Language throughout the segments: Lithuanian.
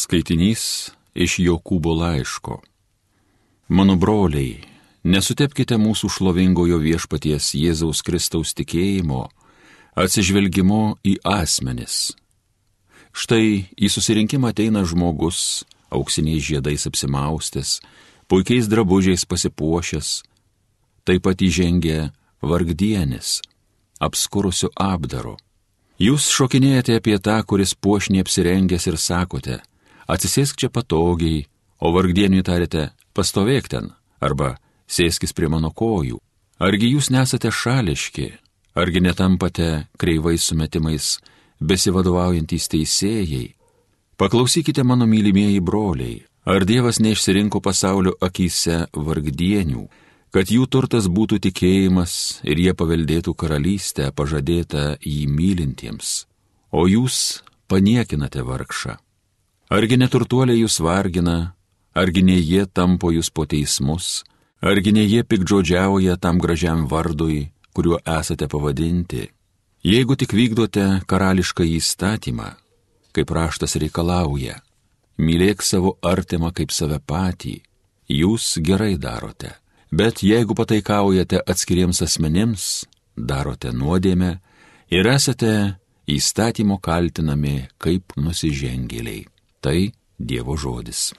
Skaitinys iš Jokūbo laiško. Mano broliai, nesutepkite mūsų šlovingojo viešpaties Jėzaus Kristaus tikėjimo, atsižvelgimo į asmenis. Štai į susirinkimą ateina žmogus, auksiniais žiedais apsimaustis, puikiais drabužiais pasipuošęs, taip pat įžengia vargdienis, apskurusiu apdaru. Jūs šokinėjate apie tą, kuris puošniai apsirengęs ir sakote, atsisėsk čia patogiai, o vargdieniui tarėte, pastovėk ten, arba sėskis prie mano kojų. Argi jūs nesate šališki, argi netampate kreivais sumetimais besivadovaujantys teisėjai? Paklausykite mano mylimieji broliai, ar Dievas neišsirinko pasaulio akise vargdienių, kad jų turtas būtų tikėjimas ir jie paveldėtų karalystę pažadėtą jį mylintiems, o jūs paniekinate vargšą. Argi neturtuoliai jūs vargina, argi ne jie tampo jūs po teismus, argi ne jie pikdžodžiauja tam gražiam vardui, kuriuo esate pavadinti. Jeigu tik vykdote karališką įstatymą, kaip raštas reikalauja, mylėk savo artimą kaip save patį, jūs gerai darote. Bet jeigu pataikaujate atskiriems asmenims, darote nuodėmę ir esate įstatymo kaltinami kaip nusižengėliai. Tai Dievo žodis.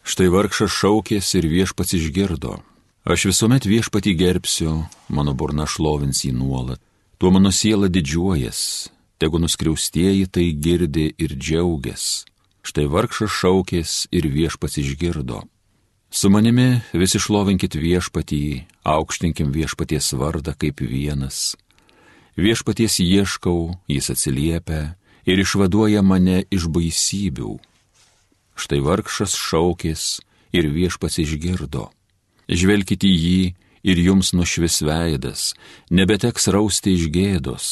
Štai vargšas šaukės ir viešpats išgirdo. Aš visuomet viešpatį gerbsiu, mano burna šlovins jį nuolat. Tuo mano siela didžiuojas, tegu nuskriaustieji tai girdi ir džiaugias. Štai vargšas šaukės ir viešpats išgirdo. Su manimi visi šlovinkit viešpatį, aukštinkim viešpaties vardą kaip vienas. Viešpaties ieškau, jis atsiliepia ir išvaduoja mane iš baisybių. Štai vargšas šaukės ir viešpats išgirdo. Žvelkite į jį ir jums nušvis veidas, nebeteks rausti iš gėdos.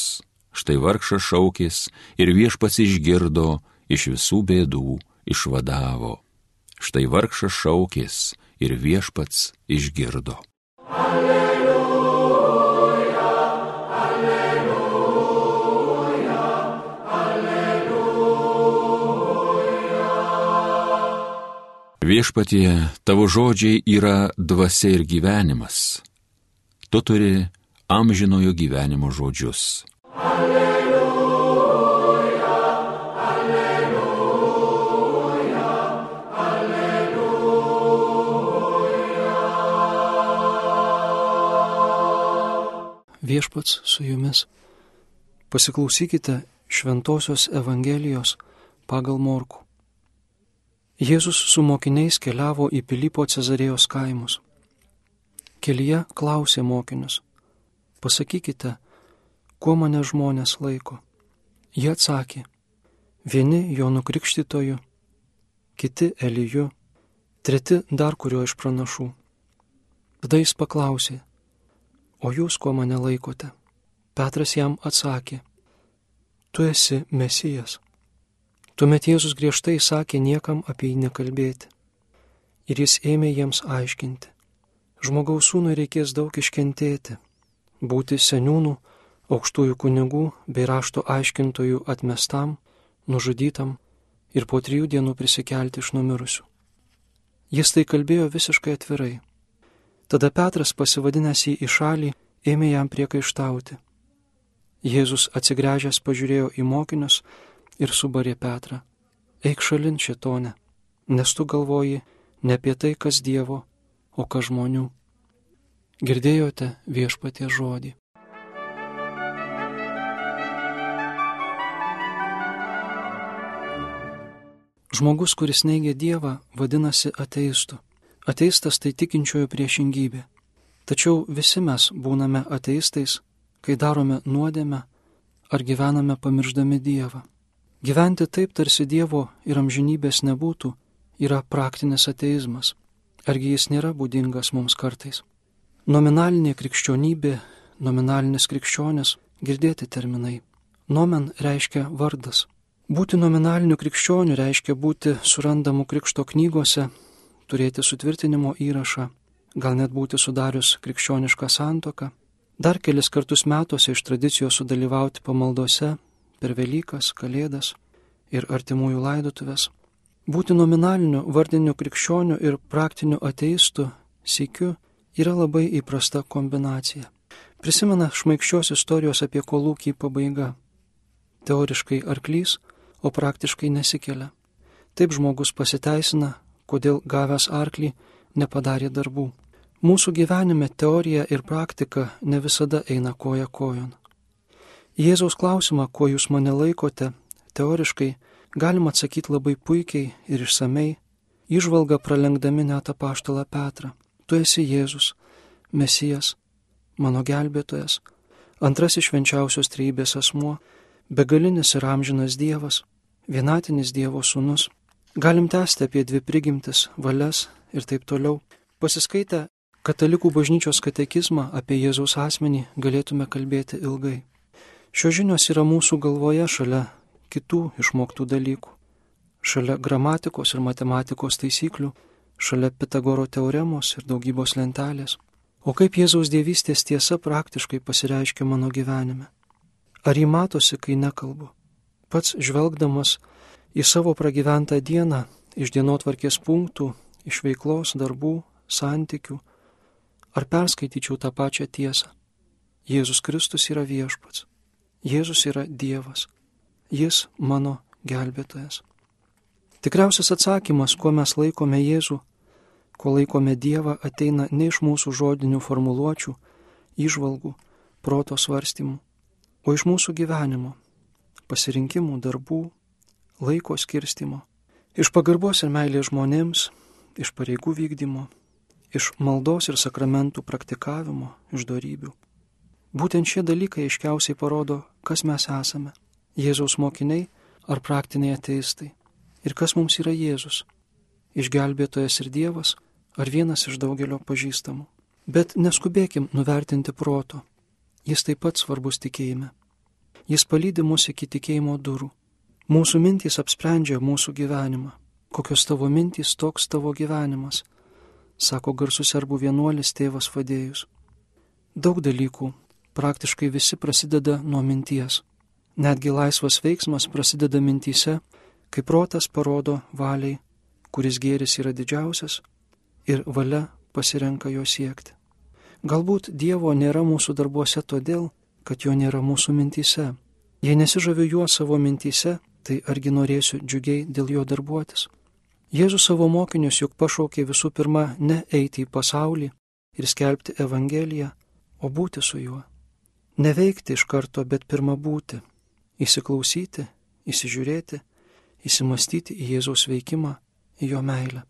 Štai vargšas šaukės ir viešpats išgirdo, iš visų bėdų išvadavo. Štai vargšas šaukės ir viešpats išgirdo. Alleluja. Viešpatie, tavo žodžiai yra dvasia ir gyvenimas. Tu turi amžinojo gyvenimo žodžius. Alleluja, alleluja, alleluja. Viešpats su jumis. Pasiklausykite Šventojios Evangelijos pagal Morku. Jėzus su mokiniais keliavo į Pilypo Cezarėjos kaimus. Kelyje klausė mokinius, pasakykite, kuo mane žmonės laiko. Jie atsakė, vieni jo nukrikštytoju, kiti Eliju, treti dar kurio iš pranašų. Tada jis paklausė, o jūs kuo mane laikote? Petras jam atsakė, tu esi Mesijas. Tuomet Jėzus griežtai sakė niekam apie jį nekalbėti. Ir jis ėmė jiems aiškinti. Žmogaus sūnui reikės daug iškentėti, būti seniūnų, aukštųjų kunigų bei rašto aiškintojų atmestam, nužudytam ir po trijų dienų prisikelti iš numirusių. Jis tai kalbėjo visiškai atvirai. Tada Petras pasivadinęs jį į šalį ėmė jam priekaištauti. Jėzus atsigręžęs pažiūrėjo į mokinius, ir subarė Petrą. Eik šalin šitone, nes tu galvoji ne apie tai, kas Dievo, o kas žmonių. Girdėjote viešpatie žodį. Žmogus, kuris neigia Dievą, vadinasi ateistu. Ateistas tai tikinčiojo priešingybė. Tačiau visi mes būname ateistais, kai darome nuodėmę ar gyvename pamirždami Dievą. Gyventi taip, tarsi Dievo ir amžinybės nebūtų, yra praktinis ateizmas. Argi jis nėra būdingas mums kartais? Nominalinė krikščionybė, nominalinis krikščionis, girdėti terminai. Nomen reiškia vardas. Būti nominaliniu krikščioniu reiškia būti surandamu krikšto knygose, turėti sutvirtinimo įrašą, gal net būti sudarius krikščionišką santoką, dar kelis kartus metuose iš tradicijos sudalyvauti pamaldose per Velykas, Kalėdas ir artimųjų laidotuvės, būti nominaliniu vardiniu krikščioniu ir praktiniu ateistu sėkiu yra labai įprasta kombinacija. Prisimena šmaikščios istorijos apie kolūkį pabaiga. Teoriškai arklys, o praktiškai nesikelia. Taip žmogus pasiteisina, kodėl gavęs arklį nepadarė darbų. Mūsų gyvenime teorija ir praktika ne visada eina koja kojon. Jėzaus klausimą, kuo jūs mane laikote, teoriškai galima atsakyti labai puikiai ir išsamei, išvalga pralenkdami net apaštalą Petrą. Tu esi Jėzus, Mesijas, mano gelbėtojas, antrasis švenčiausios trybės asmuo, begalinis ir amžinas Dievas, vienatinis Dievo sūnus. Galim tęsti apie dvi prigimtis, valias ir taip toliau. Pasiskaitę katalikų bažnyčios katekizmą apie Jėzaus asmenį galėtume kalbėti ilgai. Šios žinios yra mūsų galvoje šalia kitų išmoktų dalykų, šalia gramatikos ir matematikos taisyklių, šalia Pitagoro teoremos ir daugybos lentelės. O kaip Jėzaus dievystės tiesa praktiškai pasireiškia mano gyvenime? Ar jį matosi, kai nekalbu? Pats žvelgdamas į savo pragyventą dieną iš dienotvarkės punktų, iš veiklos, darbų, santykių, ar perskaityčiau tą pačią tiesą? Jėzus Kristus yra viešpats. Jėzus yra Dievas. Jis mano gelbėtojas. Tikriausias atsakymas, kuo mes laikome Jėzų, kuo laikome Dievą, ateina ne iš mūsų žodinių formuluočių, išvalgų, proto svarstymų, o iš mūsų gyvenimo, pasirinkimų, darbų, laiko skirstimo, iš pagarbos ir meilės žmonėms, iš pareigų vykdymo, iš maldos ir sakramentų praktikavimo, iš darybių. Būtent šie dalykai aiškiausiai parodo, kas mes esame - Jėzaus mokiniai ar praktiniai ateistai. Ir kas mums yra Jėzus - išgelbėtojas ir Dievas ar vienas iš daugelio pažįstamų. Bet neskubėkim nuvertinti proto. Jis taip pat svarbus tikėjime. Jis palydi mus iki tikėjimo durų. Mūsų mintys apsprendžia mūsų gyvenimą. Kokios tavo mintys, toks tavo gyvenimas, sako garsus serbų vienuolis tėvas Fadėjus. Daug dalykų praktiškai visi prasideda nuo minties. Netgi laisvas veiksmas prasideda mintyse, kai protas parodo valiai, kuris gėris yra didžiausias ir valia pasirenka jo siekti. Galbūt Dievo nėra mūsų darbuose todėl, kad jo nėra mūsų mintyse. Jei nesižaviu juo savo mintyse, tai argi norėsiu džiugiai dėl jo darbuotis. Jėzus savo mokinius juk pašaukė visų pirma ne eiti į pasaulį ir skelbti Evangeliją, o būti su juo. Neveikti iš karto, bet pirmą būti, įsiklausyti, įsižiūrėti, įsimastyti į Jėzaus veikimą, į jo meilę.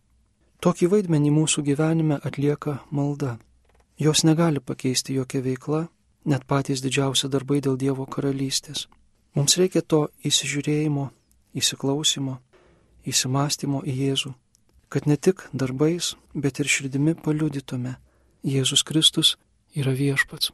Tokį vaidmenį mūsų gyvenime atlieka malda. Jos negali pakeisti jokia veikla, net patys didžiausi darbai dėl Dievo karalystės. Mums reikia to įsižiūrėjimo, įsiklausimo, įsimastymo į Jėzų, kad ne tik darbais, bet ir širdimi paliudytume, Jėzus Kristus yra viešpats.